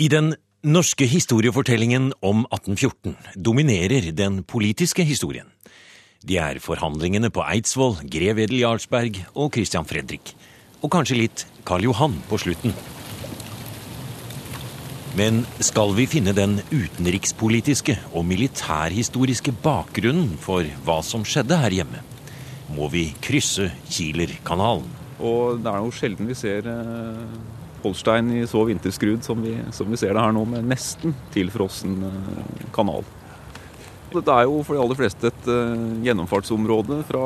I den norske historiefortellingen om 1814 dominerer den politiske historien. De er forhandlingene på Eidsvoll, grev Edel Jarlsberg og Christian Fredrik. Og kanskje litt Karl Johan på slutten. Men skal vi finne den utenrikspolitiske og militærhistoriske bakgrunnen for hva som skjedde her hjemme, må vi krysse Kielerkanalen. Og det er jo sjelden vi ser eh, Holstein i så vinterskrud som vi, som vi ser det her nå, med nesten tilfrossen eh, kanal. Dette er jo for de aller fleste et uh, gjennomfartsområde fra,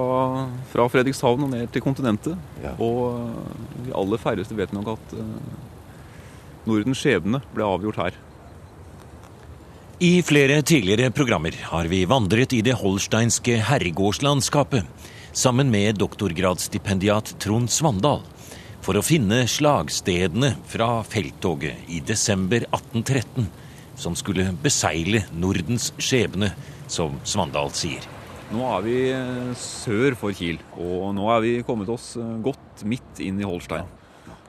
fra, Fredrikshavn og ned til kontinentet. Ja. Og uh, de aller færreste vet nok at uh, Nordens skjebne ble avgjort her. I flere tidligere programmer har vi vandret i det holsteinske herregårdslandskapet sammen med doktorgradsstipendiat Trond Svandal for å finne slagstedene fra felttoget i desember 1813, som skulle besegle Nordens skjebne, som Svandal sier. Nå er vi eh, sør for Kiel, og nå er vi kommet oss eh, godt midt inn i Holstein.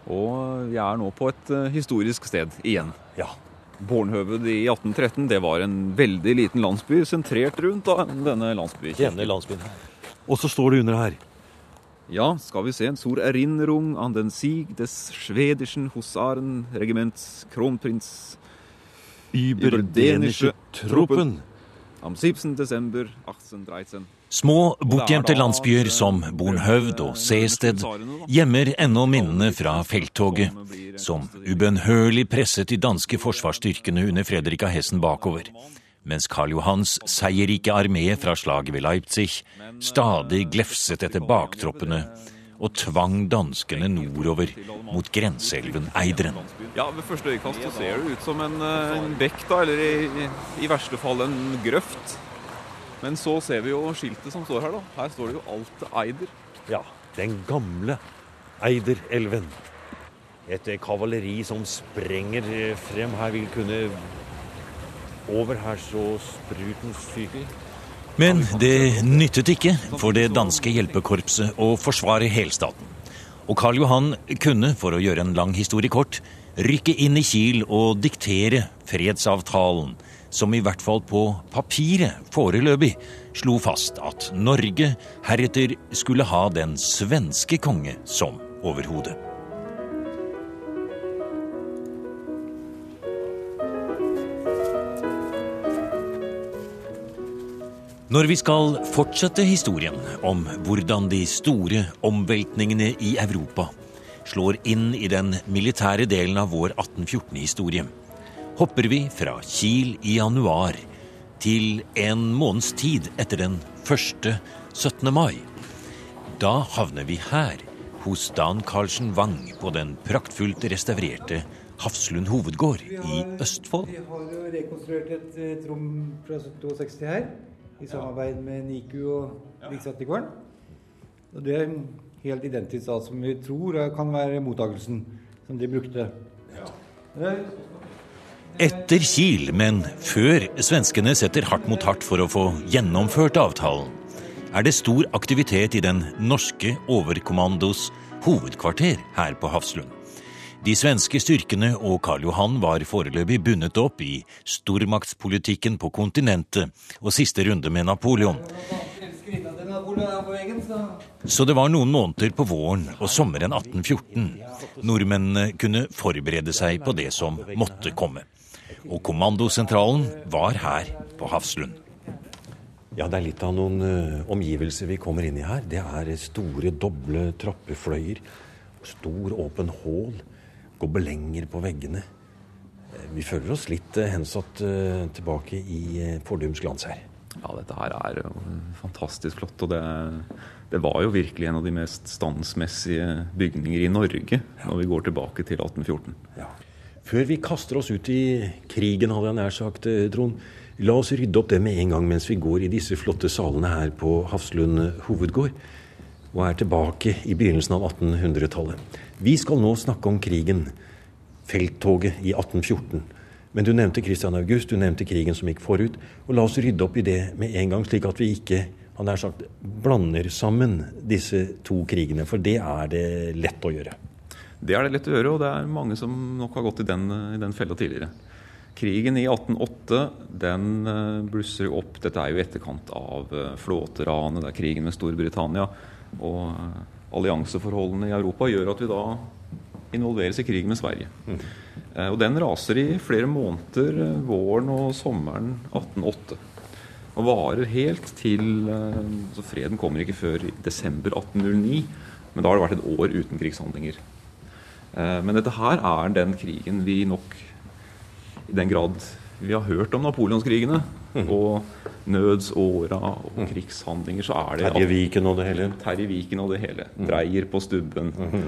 Og vi er nå på et eh, historisk sted igjen. Ja. Bornhøved i 1813 det var en veldig liten landsby sentrert rundt denne landsbyen. Denne landsbyen. Og så står det under her ja, skal vi se. Zur Erinnerung an den Sieg des schwedischen Husarenregiments Kronprins Überdänische Truppen. Am 17. desember 1813. Små, bortgjemte landsbyer som Bornhøvd og Seested gjemmer ennå minnene fra felttoget, som ubønnhørlig presset de danske forsvarsstyrkene under Fredrik av Hessen bakover mens Karl Johans seierrike armé fra slaget ved Leipzig stadig glefset etter baktroppene og tvang danskene nordover mot grenseelven Eideren. Ja, Ved første øyekast så ser det ut som en, eh, en bekk, da, eller i, i, verste fall en grøft. Men så ser vi jo skiltet som står her. da. Her står det jo alt Eider. Ja, den gamle Eiderelven. Et kavaleri som sprenger frem her, vil kunne over her så. Men det nyttet ikke for det danske hjelpekorpset å forsvare helstaten. Og Karl Johan kunne, for å gjøre en lang historie kort, rykke inn i Kiel og diktere fredsavtalen, som i hvert fall på papiret foreløpig slo fast at Norge heretter skulle ha den svenske konge som overhode. Når vi skal fortsette historien om hvordan de store omveltningene i Europa slår inn i den militære delen av vår 1814-historie, hopper vi fra Kiel i januar til en måneds tid etter den første 17. mai. Da havner vi her, hos Dan Karlsen Wang på den praktfullt restaurerte Hafslund hovedgård i Østfold. Vi har jo rekonstruert et, et rom fra 62 her i samarbeid med NIKU og Riksantikvaren. Og det er helt identisk alt som vi tror kan være mottakelsen som de brukte. Etter Kiel, men før svenskene setter hardt mot hardt for å få gjennomført avtalen, er det stor aktivitet i den norske overkommandos hovedkvarter her på Hafslund. De svenske styrkene og Karl Johan var foreløpig bundet opp i stormaktspolitikken på kontinentet og siste runde med Napoleon. Så det var noen måneder på våren og sommeren 1814 nordmennene kunne forberede seg på det som måtte komme. Og kommandosentralen var her på Hafslund. Ja, det er litt av noen uh, omgivelser vi kommer inn i her. Det er store, doble trappefløyer. Stor, åpen hål gobelenger på veggene. Eh, vi føler oss litt eh, hensatt eh, tilbake i fordums glans her. Ja, dette her er fantastisk flott. Og det, det, var jo virkelig en av de mest standsmessige bygninger i Norge når vi går tilbake til 1814. Ja. Før vi kaster oss ut i krigen, hadde jeg nær sagt, Trond. La oss rydde opp det med en gang mens vi går i disse flotte salene her på Hafslund hovedgård. Og er tilbake i begynnelsen av 1800-tallet. Vi skal nå snakke om krigen, felttoget i 1814. Men du nevnte Christian August, du nevnte krigen som gikk forut. Og la oss rydde opp i det med en gang, slik at vi ikke han er sagt, blander sammen disse to krigene. For det er det lett å gjøre. Det er det lett å gjøre, og det er mange som nok har gått i den, i den fella tidligere. Krigen i 1808 den eh, blusser jo opp. Dette er jo i etterkant av eh, flåteranet, det er krigen med Storbritannia. Og eh, allianseforholdene i Europa gjør at vi da involveres i krig med Sverige. Mm. Og den raser i flere måneder våren og sommeren 1808. Og varer helt til altså Freden kommer ikke før i desember 1809, men da har det vært et år uten krigshandlinger. Eh, men dette her er den krigen vi nok I den grad vi har hørt om napoleonskrigene mm. og nødsåra og mm. krigshandlinger, så er det Terje Viken og det hele? Terje Viken og det hele. Mm. Dreyer på Stubben mm.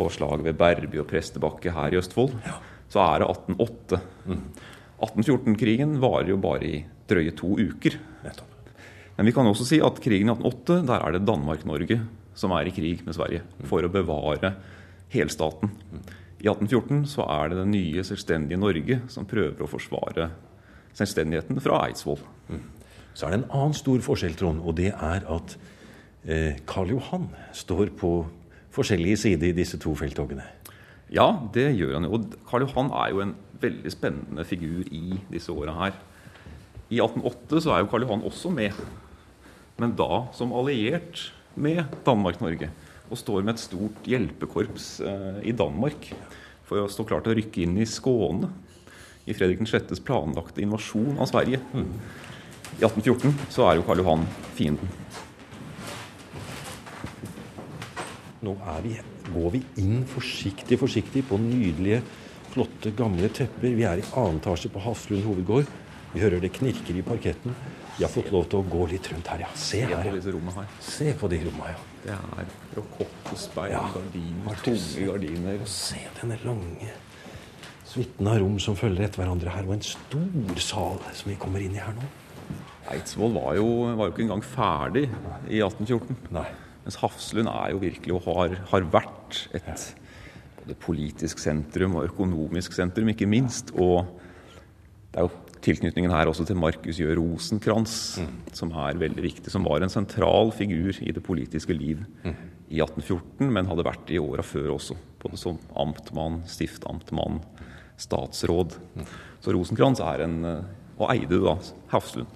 og slaget ved Berby og Prestebakke her i Østfold. Ja. Så er det 1808. 1814-krigen mm. varer jo bare i drøye to uker. Men vi kan også si at krigen i 1808, der er det Danmark-Norge som er i krig med Sverige for å bevare helstaten. I 1814 så er det det nye selvstendige Norge som prøver å forsvare selvstendigheten fra Eidsvoll. Så er det en annen stor forskjell, Trond, og det er at eh, Karl Johan står på forskjellige sider i disse to felttogene. Ja, det gjør han jo. Og Karl Johan er jo en veldig spennende figur i disse åra her. I 1808 så er jo Karl Johan også med, men da som alliert med Danmark-Norge og står med et stort hjelpekorps eh, i Danmark for å stå klar til å rykke inn i Skåne i Fredrik 6.s planlagte invasjon av Sverige. Mm. I 1814 så er jo Karl Johan fienden. Nå vi, går vi inn forsiktig, forsiktig på nydelige, flotte, gamle tepper. Vi er i annen etasje på Hafslund hovedgård. Vi hører det knirker i parketten. Vi har fått lov til å gå litt rundt her, ja. Se her. her. Se på de rommene, ja. Det er rokokkospeil, ja, gardiner, tunge gardiner. Se denne lange suiten av rom som følger etter hverandre her, og en stor sal som vi kommer inn i her nå. Eidsvoll var jo, var jo ikke engang ferdig i 1814. Nei. Mens Hafslund er jo virkelig og har, har vært et både politisk sentrum og økonomisk sentrum, ikke minst. Og det er jo tilknytningen her også til Markus Jø Rosenkrantz, mm. som er veldig viktig. Som var en sentral figur i det politiske liv mm. i 1814, men hadde vært i åra før også. Både som amtmann, stiftamtmann, statsråd. Mm. Så Rosenkrantz er en eh, Og eide da Hafslund.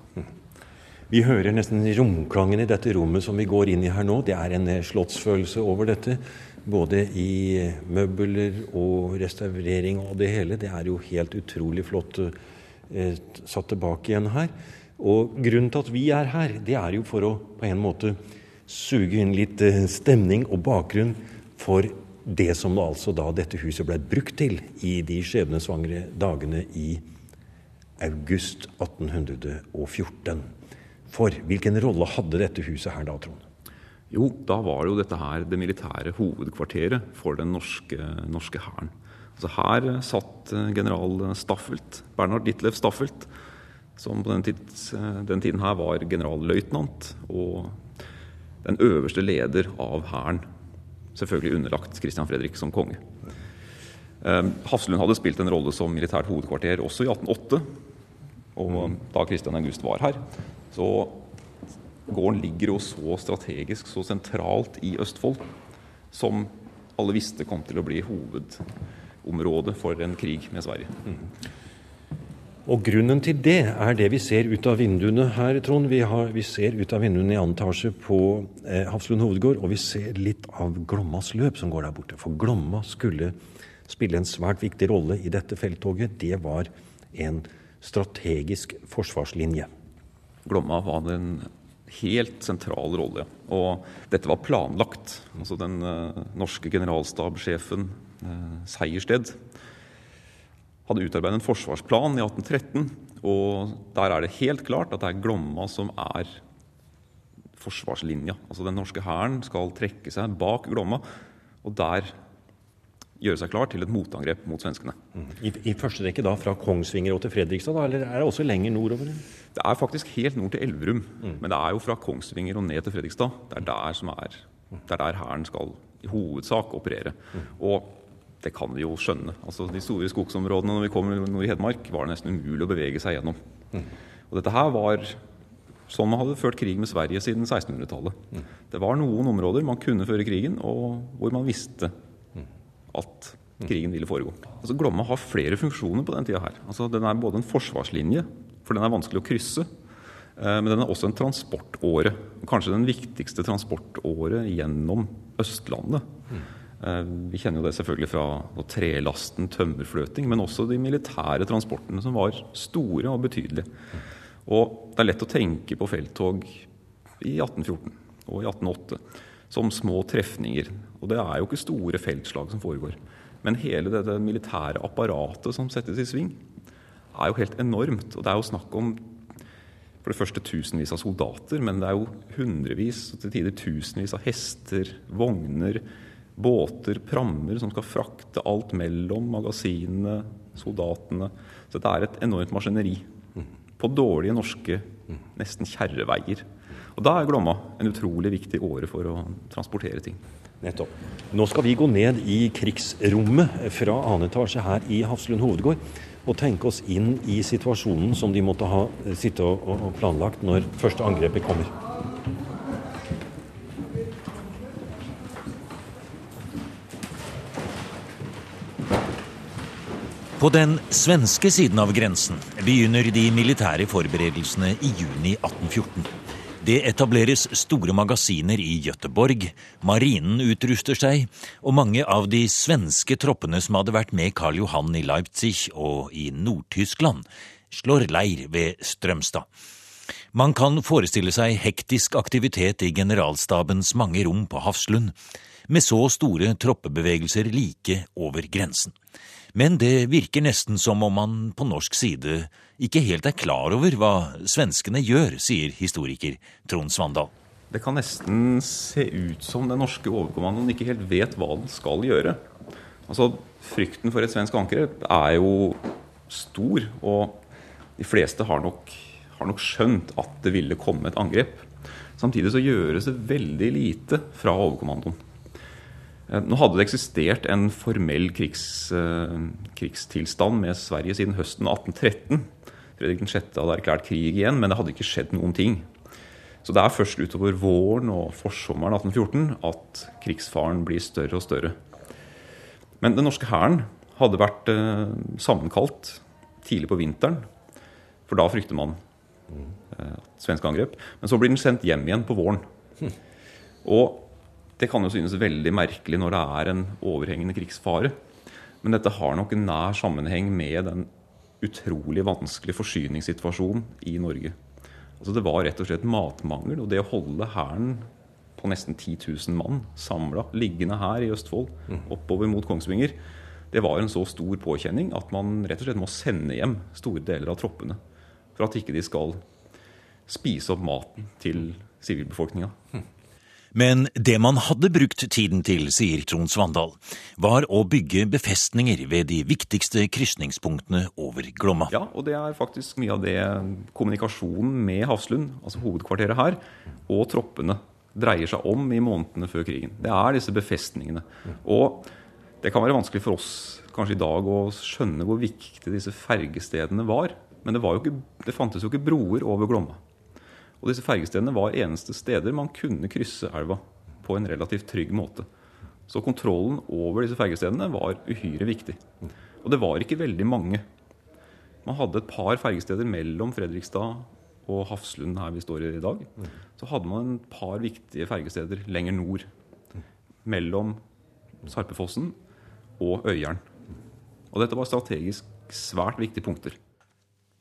Vi hører nesten romklangen i dette rommet som vi går inn i her nå. Det er en eh, slottsfølelse over dette. Både i eh, møbler og restaurering og det hele. Det er jo helt utrolig flott eh, satt tilbake igjen her. Og grunnen til at vi er her, det er jo for å på en måte suge inn litt eh, stemning og bakgrunn for det som altså da dette huset ble brukt til i de skjebnesvangre dagene i august 1814. For hvilken rolle hadde dette huset her da, Trond? Jo, da var jo dette her det militære hovedkvarteret for den norske, hæren. Så her satt eh, general Staffelt, Bernhard Ditlev Staffelt, som på den, tids, eh, den tiden her var generalløytnant og den øverste leder av hæren. Selvfølgelig underlagt Christian Fredrik som konge. Eh, Hafslund hadde spilt en rolle som militært hovedkvarter også i 1808. Og da Christian August var her, så gården ligger jo så strategisk, så sentralt i Østfold, som alle visste kom til å bli hoved område for en krig med Sverige. Mm. Og Grunnen til det er det vi ser ut av vinduene her, Trond. Vi, har, vi ser ut av vinduene i annen etasje på eh, Hafslund hovedgård, og vi ser litt av Glommas løp som går der borte. For Glomma skulle spille en svært viktig rolle i dette felttoget. Det var en strategisk forsvarslinje. Glomma var en helt sentral rolle. Og dette var planlagt. Altså Den uh, norske generalstabssjefen Eh, Seiersted hadde utarbeidet en forsvarsplan i 1813. Og der er det helt klart at det er Glomma som er forsvarslinja. Altså Den norske hæren skal trekke seg bak Glomma, og der gjøre seg klar til et motangrep mot svenskene. Mm. I, I, første rekke da fra Kongsvinger og til Fredrikstad, da, eller er det også lenger nordover? Det er faktisk helt nord til Elverum. Mm. Men det er jo fra Kongsvinger og ned til Fredrikstad. Det er der som er, det er der hæren skal i hovedsak operere. Mm. Og det kan vi jo skjønne. Altså, de store skogsområdene når vi kom nord i Hedmark, var det nesten umulig å bevege seg gjennom. Mm. Og dette her var sånn man hadde ført krig med Sverige siden 1600-tallet. Mm. Det var noen områder man kunne føre krigen, og hvor man visste at krigen ville foregå. Altså Glomma har flere funksjoner på den tida her. Altså Den er både en forsvarslinje, for den er vanskelig å krysse. Eh, men den er også en transportåre. Kanskje den viktigste transportåret gjennom Østlandet. Mm. Vi kjenner jo det selvfølgelig fra trelasten, tømmerfløting, men også de militære transportene, som var store og betydelige. Og det er lett å tenke på felttog i 1814 og i 1808 som små trefninger. Og det er jo ikke store feltslag som foregår. Men hele dette militære apparatet som settes i sving, er jo helt enormt. Og det er jo snakk om for det første tusenvis av soldater, men det er jo hundrevis, og til tider tusenvis av hester, vogner, båter, prammer som skal frakte alt mellom magasinene, soldatene. Så det er et enormt maskineri. På dårlige norske, nesten kjerreveier. Og da er Glomma en utrolig viktig åre for å transportere ting. Nettopp. Nå skal vi gå ned i krigsrommet fra annen etasje her i Hafslund hovedgård og tenke oss inn i situasjonen som de måtte ha sittet og planlagt når første angrepet kommer. På den svenske siden av grensen begynner de militære forberedelsene i juni 1814. Det etableres store magasiner i Gøteborg, marinen utruster seg, og mange av de svenske troppene som hadde vært med Karl Johan i Leipzig og i Nord-Tyskland, slår leir ved Strømstad. Man kan forestille seg hektisk aktivitet i generalstabens mange rom på Hafslund, med så store troppebevegelser like over grensen. Men det virker nesten som om man på norsk side ikke helt er klar over hva svenskene gjør, sier historiker Trond Svandal. Det kan nesten se ut som den norske overkommandoen ikke helt vet hva den skal gjøre. Altså, Frykten for et svensk angrep er jo stor, og de fleste har nok, har nok skjønt at det ville komme et angrep. Samtidig så gjøres det veldig lite fra overkommandoen. Eh, nå hadde det eksistert en formell krigs, eh, krigstilstand med Sverige siden høsten 1813. Fredrik 6. hadde erklært krig igjen, men det hadde ikke skjedd noen ting. Så det er først utover våren og forsommeren 1814 at krigsfaren blir større og større. Men den norske hæren hadde vært eh, sammenkalt tidlig på vinteren, for da frykter man eh, svenske angrep. Men så blir den sendt hjem igjen på våren. Og det kan jo synes veldig merkelig når det er en overhengende krigsfare. Men dette har nok en nær sammenheng med den utrolig vanskelige forsyningssituasjonen i Norge. Altså Det var rett og slett matmangel. Og det å holde hæren på nesten 10 000 mann samla liggende her i Østfold oppover mot Kongsvinger, det var en så stor påkjenning at man rett og slett må sende hjem store deler av troppene. For at ikke de skal spise opp maten til sivilbefolkninga. Men det man hadde brukt tiden til, sier Trond Svandal, var å bygge befestninger ved de viktigste krysningspunktene over Glomma. Ja, og det er faktisk mye av det kommunikasjonen med Hafslund, altså hovedkvarteret her, og troppene dreier seg om i månedene før krigen. Det er disse befestningene. Og det kan være vanskelig for oss kanskje i dag å skjønne hvor viktige disse fergestedene var. Men det, var ikke, det fantes jo ikke broer over Glomma. Og disse fergestedene var eneste steder man kunne krysse elva på en relativt trygg måte. Så kontrollen over disse fergestedene var uhyre viktig. Og det var ikke veldig mange. Man hadde et par fergesteder mellom Fredrikstad og Hafslund, her vi står i dag. Så hadde man et par viktige fergesteder lenger nord. Mellom Sarpefossen og Øyeren. Og dette var strategisk svært viktige punkter.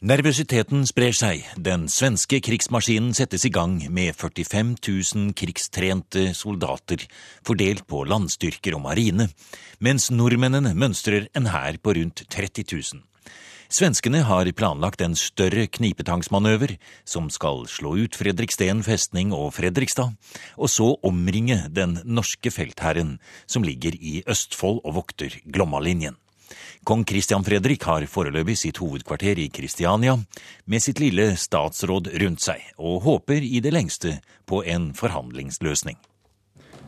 Nervøsiteten sprer seg. Den svenske krigsmaskinen settes i gang med 45 000 krigstrente soldater fordelt på landstyrker og marine, mens nordmennene mønstrer en hær på rundt 30 000. Svenskene har planlagt en større knipetangsmanøver som skal slå ut Fredriksten festning og Fredrikstad, og så omringe den norske feltherren som ligger i Østfold og vokter Glommalinjen. Kong Christian Fredrik har foreløpig sitt hovedkvarter i Kristiania, med sitt lille statsråd rundt seg, og håper i det lengste på en forhandlingsløsning.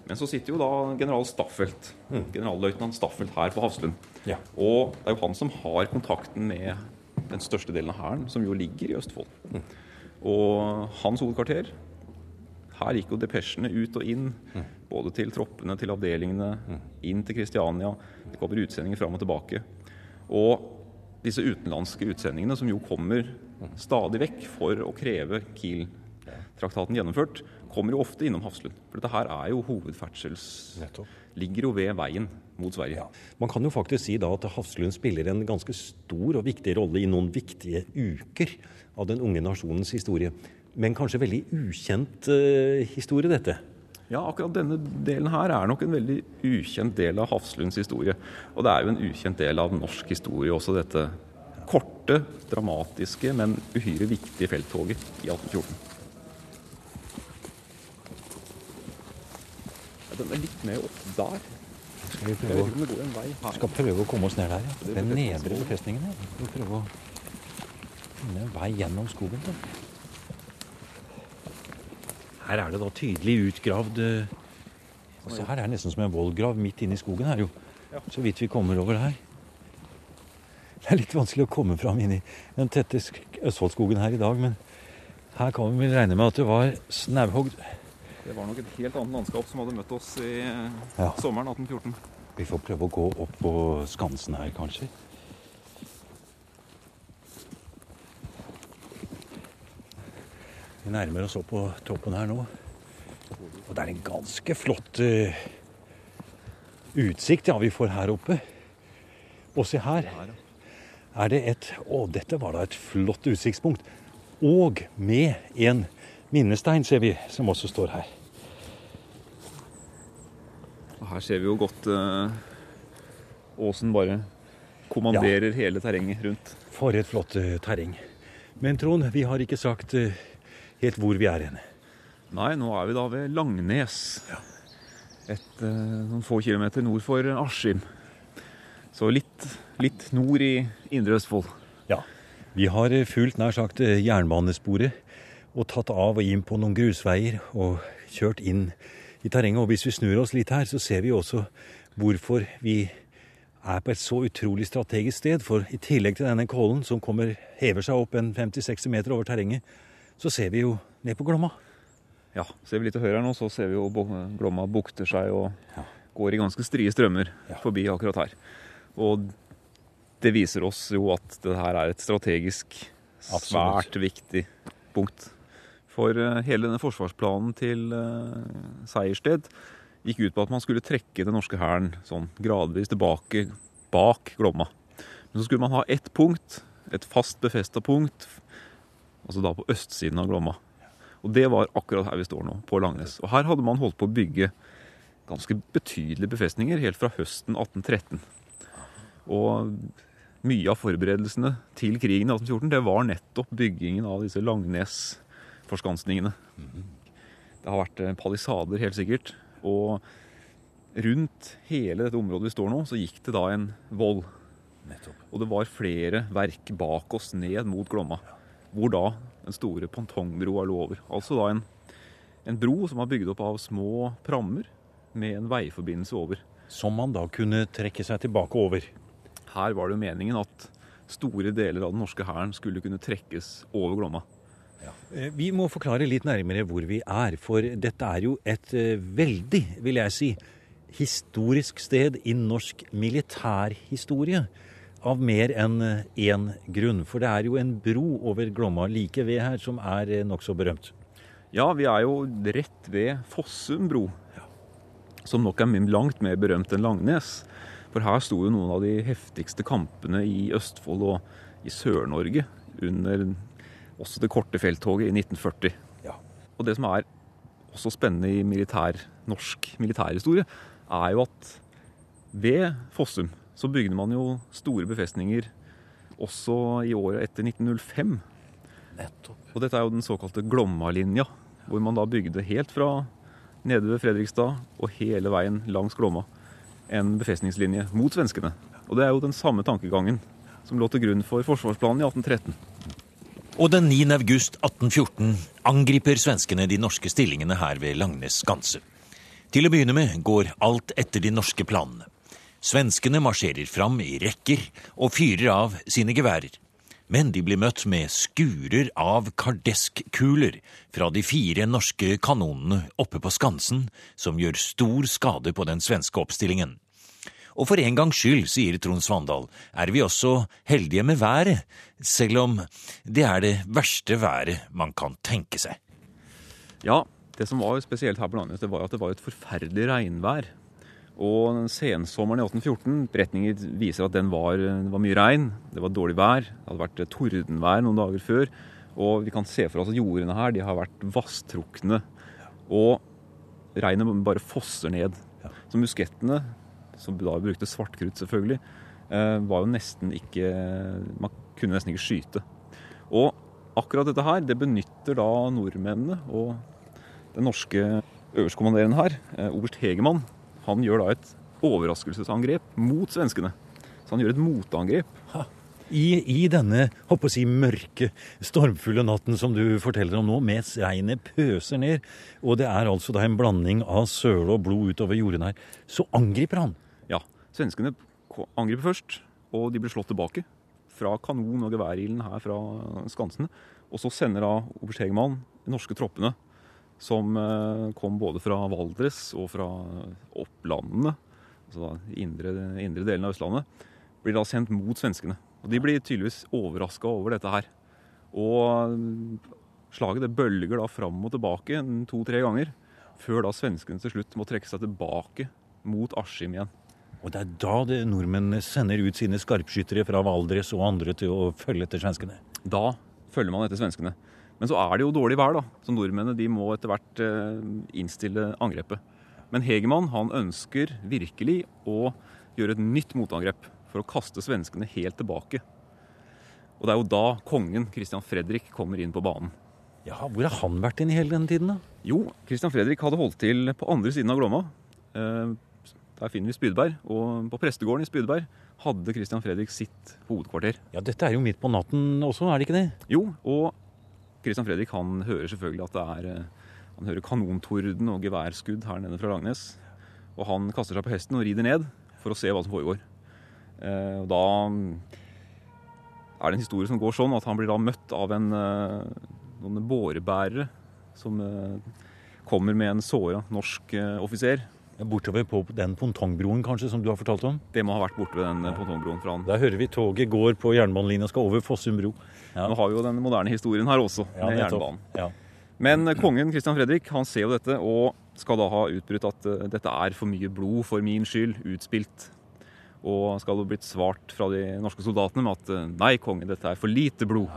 Men så sitter jo da general Staffelt, mm. generalløytnant Staffelt her på Hafslund. Ja. Og det er jo han som har kontakten med den største delen av hæren, som jo ligger i Østfold. Mm. Og hans hovedkvarter Her gikk jo depesjene ut og inn, både til troppene, til avdelingene, inn til Kristiania. Det kommer utsendinger fram og tilbake. Og disse utenlandske utsendingene, som jo kommer stadig vekk for å kreve Kiel-traktaten gjennomført, kommer jo ofte innom Hafslund. For dette her er jo hovedferdsels... Ligger jo ved veien mot Sverige. Man kan jo faktisk si da at Hafslund spiller en ganske stor og viktig rolle i noen viktige uker av den unge nasjonens historie. Men kanskje veldig ukjent uh, historie, dette? Ja, akkurat denne delen her er nok en veldig ukjent del av Hafslunds historie. Og det er jo en ukjent del av norsk historie også, dette korte, dramatiske, men uhyre viktige felttoget i 1814. Den er litt mer opp der. Skal vi prøve, å, skal prøve å komme oss ned der, ja. Den nedre befestningen her. Vi prøve å finne en vei gjennom skogen. Da. Her er det da tydelig utgravd eh, altså Her er det nesten som en vollgrav midt inne i skogen her, jo. Så vidt vi kommer over her. Det er litt vanskelig å komme fram inn i den tette Østfoldskogen her i dag, men her kan vi vel regne med at det var snauhogd. Det var nok et helt annet landskap som hadde møtt oss i Ja. sommeren 1814. Vi får prøve å gå opp på skansen her, kanskje. Vi nærmer oss opp på toppen her nå. Og det er en ganske flott uh, utsikt ja, vi får her oppe. Og se her er det et Å, dette var da et flott utsiktspunkt. Og med en minnestein, ser vi, som også står her. Og her ser vi jo godt uh, åsen bare kommanderer hele terrenget rundt. For et flott uh, terreng. Men Trond, vi har ikke sagt eh, helt hvor vi er hen. Nei, nå er vi da ved Langnes. Et eh, noen få kilometer nord for Askim. Så litt, litt nord i Indre Østfold. Ja. Vi har eh, fulgt nær sagt eh, jernbanesporet og tatt av og inn på noen grusveier og kjørt inn i terrenget. Og hvis vi snur oss litt her, så ser vi også hvorfor vi er på et så utrolig strategisk sted. For i tillegg til denne kålen som kommer, hever seg opp en 50-60 meter over terrenget, så ser vi jo ned på Glomma. Ja, ser vi litt til høyre her nå, så ser vi jo Glomma bukter seg og går i ganske strie strømmer forbi akkurat her. Og det viser oss jo at det her er et strategisk Absolutt. svært viktig punkt. For eh, hele denne forsvarsplanen til Seiersted gikk ut på at man skulle trekke den norske hæren sånn gradvis tilbake bak Glomma. Men så skulle man ha ett punkt, et fast befesta punkt, altså da på østsiden av Glomma. Og det var akkurat her vi står nå, på Langnes. Og her hadde man holdt på å bygge ganske betydelige befestninger helt fra høsten 1813. Og mye av forberedelsene til krigen i 1814 det var nettopp byggingen av disse Langnes-forskansningene. Det har vært eh, palisader, helt sikkert. Og rundt hele dette området vi står nå, så gikk det da en vold. Og det var flere verk bak oss ned mot Glomma, hvor da den store pontongbroa lå over. Altså da en, en bro som var bygd opp av små prammer med en veiforbindelse over. Som man da kunne trekke seg tilbake over. Her var det jo meningen at store deler av den norske hæren skulle kunne trekkes over Glomma. Ja. Vi må forklare litt nærmere hvor vi er, for dette er jo et eh, veldig, vil jeg si, historisk sted i norsk militærhistorie. Av mer enn én grunn. For det er jo en bro over Glomma like ved her som er eh, nokså berømt. Ja, vi er jo rett ved Fossum bro, som nok er langt mer berømt enn Langnes. For her sto jo noen av de heftigste kampene i Østfold og i Sør-Norge under også det korte felttoget i 1940. Ja. Og det som er også spennende i militær, norsk militærhistorie, er jo at ved Fossum så bygde man jo store befestninger også i året etter 1905. Og dette er jo den såkalte Glomma-linja, hvor man da bygde helt fra nede ved Fredrikstad og hele veien langs Glomma en befestningslinje mot svenskene. Og det er jo den samme tankegangen som lå til grunn for forsvarsplanen i 1813. Og den 9. august 1814 angriper svenskene de norske stillingene her ved Langnes skanse. Til å begynne med går alt etter de norske planene. Svenskene marsjerer fram i rekker og fyrer av sine geværer. Men de blir møtt med skurer av kardeskkuler fra de fire norske kanonene oppe på Skansen, som gjør stor skade på den svenske oppstillingen. Og for en gangs skyld, sier Trond Svandal, er vi også heldige med været, selv om det er det verste været man kan tenke seg. Ja, det som var spesielt her på landet, det var at det var et forferdelig regnvær. Og sensommeren i 1814, beretninger viser at den var, det var mye regn, det var dårlig vær. Det hadde vært tordenvær noen dager før. Og vi kan se for oss at jordene her de har vært vasstrukne. Og regnet bare fosser ned. Så muskettene som da brukte svartkrutt selvfølgelig, eh, var jo nesten ikke Man kunne nesten ikke skyte. Og akkurat dette her, det benytter da nordmennene og den norske øverstkommanderende her, eh, oberst Hegemann, han gjør da et overraskelsesangrep mot svenskene. Så han gjør et motangrep. I, I, denne håper å si, mørke, stormfulle natten som du forteller om nå, mens regnet pøser ned, og det er altså da en blanding av søle og blod utover jordene her, så angriper han. Ja. Svenskene angriper først, og de blir slått tilbake fra kanon- og geværilden her fra skansene. Og så sender da oberst Hegemann de norske troppene, som eh, kom både fra Valdres og fra opplandene, altså indre, indre delen av Østlandet, blir da sendt mot svenskene. Og De blir tydeligvis overraska over dette her. Og slaget det bølger da fram og tilbake to-tre ganger, før da svenskene til slutt må trekke seg tilbake mot Askim igjen. Og det er da det nordmennene sender ut sine skarpskyttere fra Valdres og andre til å følge etter svenskene? Da følger man etter svenskene. Men så er det jo dårlig vær, da. Så nordmennene de må etter hvert eh, innstille angrepet. Men Hegemann han ønsker virkelig å gjøre et nytt motangrep for å kaste svenskene helt tilbake. Og det er jo da kongen, Christian Fredrik, kommer inn på banen. Ja, Hvor har han vært inn i hele denne tiden, da? Jo, Christian Fredrik hadde holdt til på andre siden av Glomma. Eh, der finner vi Spydberg. Og på prestegården i Spydberg hadde Christian Fredrik sitt hovedkvarter. Ja, Dette er jo midt på natten også, er det ikke det? Jo, og Christian Fredrik han hører selvfølgelig at det er eh, Han hører kanontorden og geværskudd her nede fra Langnes. Og han kaster seg på hesten og rider ned for å se hva som foregår. Eh, og da er det en historie som går sånn at han blir da møtt av en, eh, noen bårebærere som kommer med en såra norsk offiser Bortover på den pontongbroen kanskje, som du har fortalt om? Det må ha vært borte ved den pontongbroen. fra han. Der hører vi toget går på jernbanelinja skal over Fossum bro. Ja. Nå har vi jo den moderne historien her også, ja, med jernbanen. Ja. Men kongen Christian Fredrik han ser jo dette og skal da ha utbrutt at uh, dette er for mye blod for min skyld, utspilt. Og skal ha blitt svart fra de norske soldatene med at nei, konge, dette er for lite blod.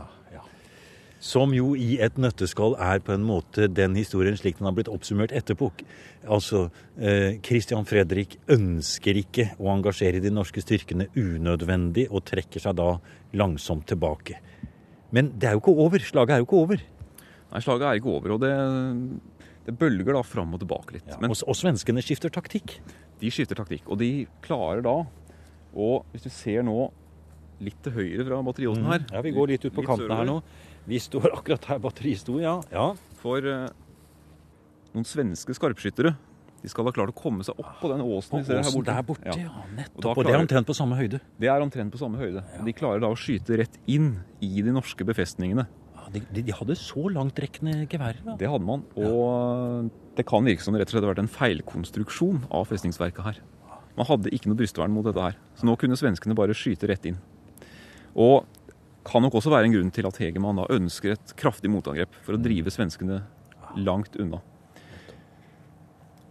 Som jo i et nøtteskall er på en måte den historien slik den har blitt oppsummert etterpå. Altså, eh, Christian Fredrik ønsker ikke å engasjere de norske styrkene unødvendig, og trekker seg da langsomt tilbake. Men det er jo ikke over. Slaget er jo ikke over. Nei, slaget er ikke over, og det, det bølger da fram og tilbake litt. Ja, Men, og, og svenskene skifter taktikk? De skifter taktikk, og de klarer da Og hvis du ser nå litt til høyre fra batteriåsen her mm. Ja, vi går litt ut på kantene her nå. Vi står akkurat her batteriet sto, ja. ja. For eh, noen svenske skarpskyttere de skal ha klart å komme seg opp på den åsen vi ser her borte. Der borte, ja. ja nettopp. Og, og det er omtrent på samme høyde? Det er omtrent på samme høyde. Ja. De klarer da å skyte rett inn i de norske befestningene. Ja, de, de, hadde så langtrekkende geværer? da? Det hadde man. Og det kan virke som det rett og slett hadde vært en feilkonstruksjon av festningsverket her. Man hadde ikke noe brystvern mot dette her. Så nå kunne svenskene bare skyte rett inn. Og kan nok også være en grunn til at Hegemann da ønsker et kraftig motangrep for å drive svenskene langt unna.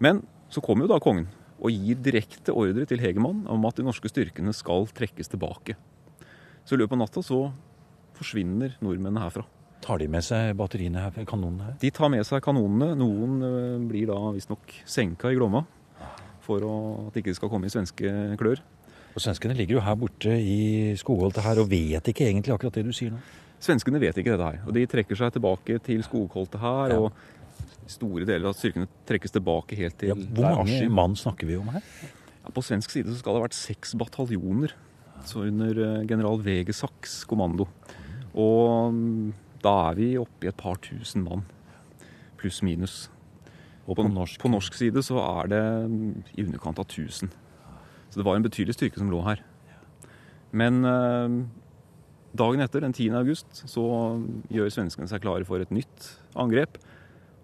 Men så kommer jo da kongen og gir direkte ordre til Hegemann om at de norske styrkene skal trekkes tilbake. Så i løpet av natta så forsvinner nordmennene herfra. Tar de med seg batteriene her, kanonene her? De tar med seg kanonene. Noen eh, blir da visstnok senka i Glomma for at de ikke skal komme i svenske klør. Og Svenskene ligger jo her borte i skogholtet her og vet ikke egentlig akkurat det du sier nå? Svenskene vet ikke dette her. og De trekker seg tilbake til skogholtet her. Ja. og Store deler av styrkene trekkes tilbake helt til ja, Hvor mange mann snakker vi om her? Ja, på svensk side så skal det ha vært seks bataljoner så under eh, general Vegesaks kommando. Og mm, da er vi oppe i et par tusen mann. Pluss minus. Og på, på, norsk? på norsk side så er det mm, i underkant av 1000. Så det var en betydelig styrke som lå her. Men uh, Dagen etter, den 10. august, så gjør svenskene seg klare for et nytt angrep.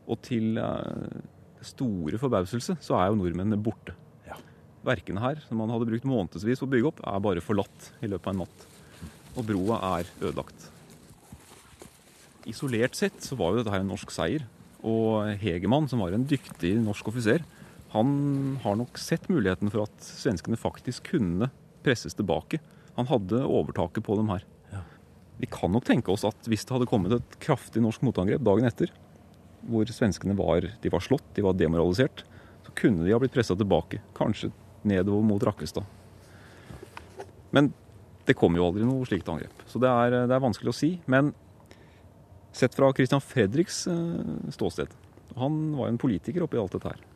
Og til eh, store forbauselse så er jo nordmennene borte. Ja. Verkene her, som man hadde brukt månedsvis på å bygge opp, er bare forlatt i løpet av en natt. Og broa er ødelagt. Isolert sett så var jo dette her en norsk seier. Og Hegemann, som var en dyktig norsk offiser, han har nok sett muligheten for at svenskene faktisk kunne presses tilbake. Han hadde overtaket på dem her. Ja. Vi kan nok tenke oss at hvis det hadde kommet et kraftig norsk motangrep dagen etter, hvor svenskene var, de var slått, de var demoralisert, så kunne de ha blitt pressa tilbake. Kanskje nedover mot Rakkestad. Men det kom jo aldri noe slikt angrep. Så det er, det er vanskelig å si. Men sett fra Christian Fredriks eh, ståsted, han var jo en politiker oppi alt dette her,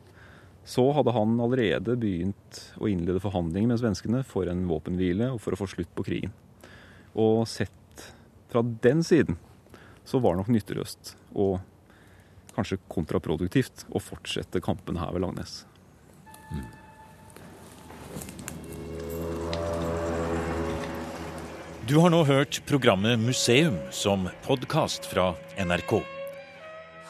så hadde han allerede begynt å innlede forhandlinger med svenskene for en våpenhvile og for å få slutt på krigen. Og sett fra den siden så var det nok nytteløst og kanskje kontraproduktivt å fortsette kampene her ved Langnes. Du har nå hørt programmet Museum som podkast fra NRK.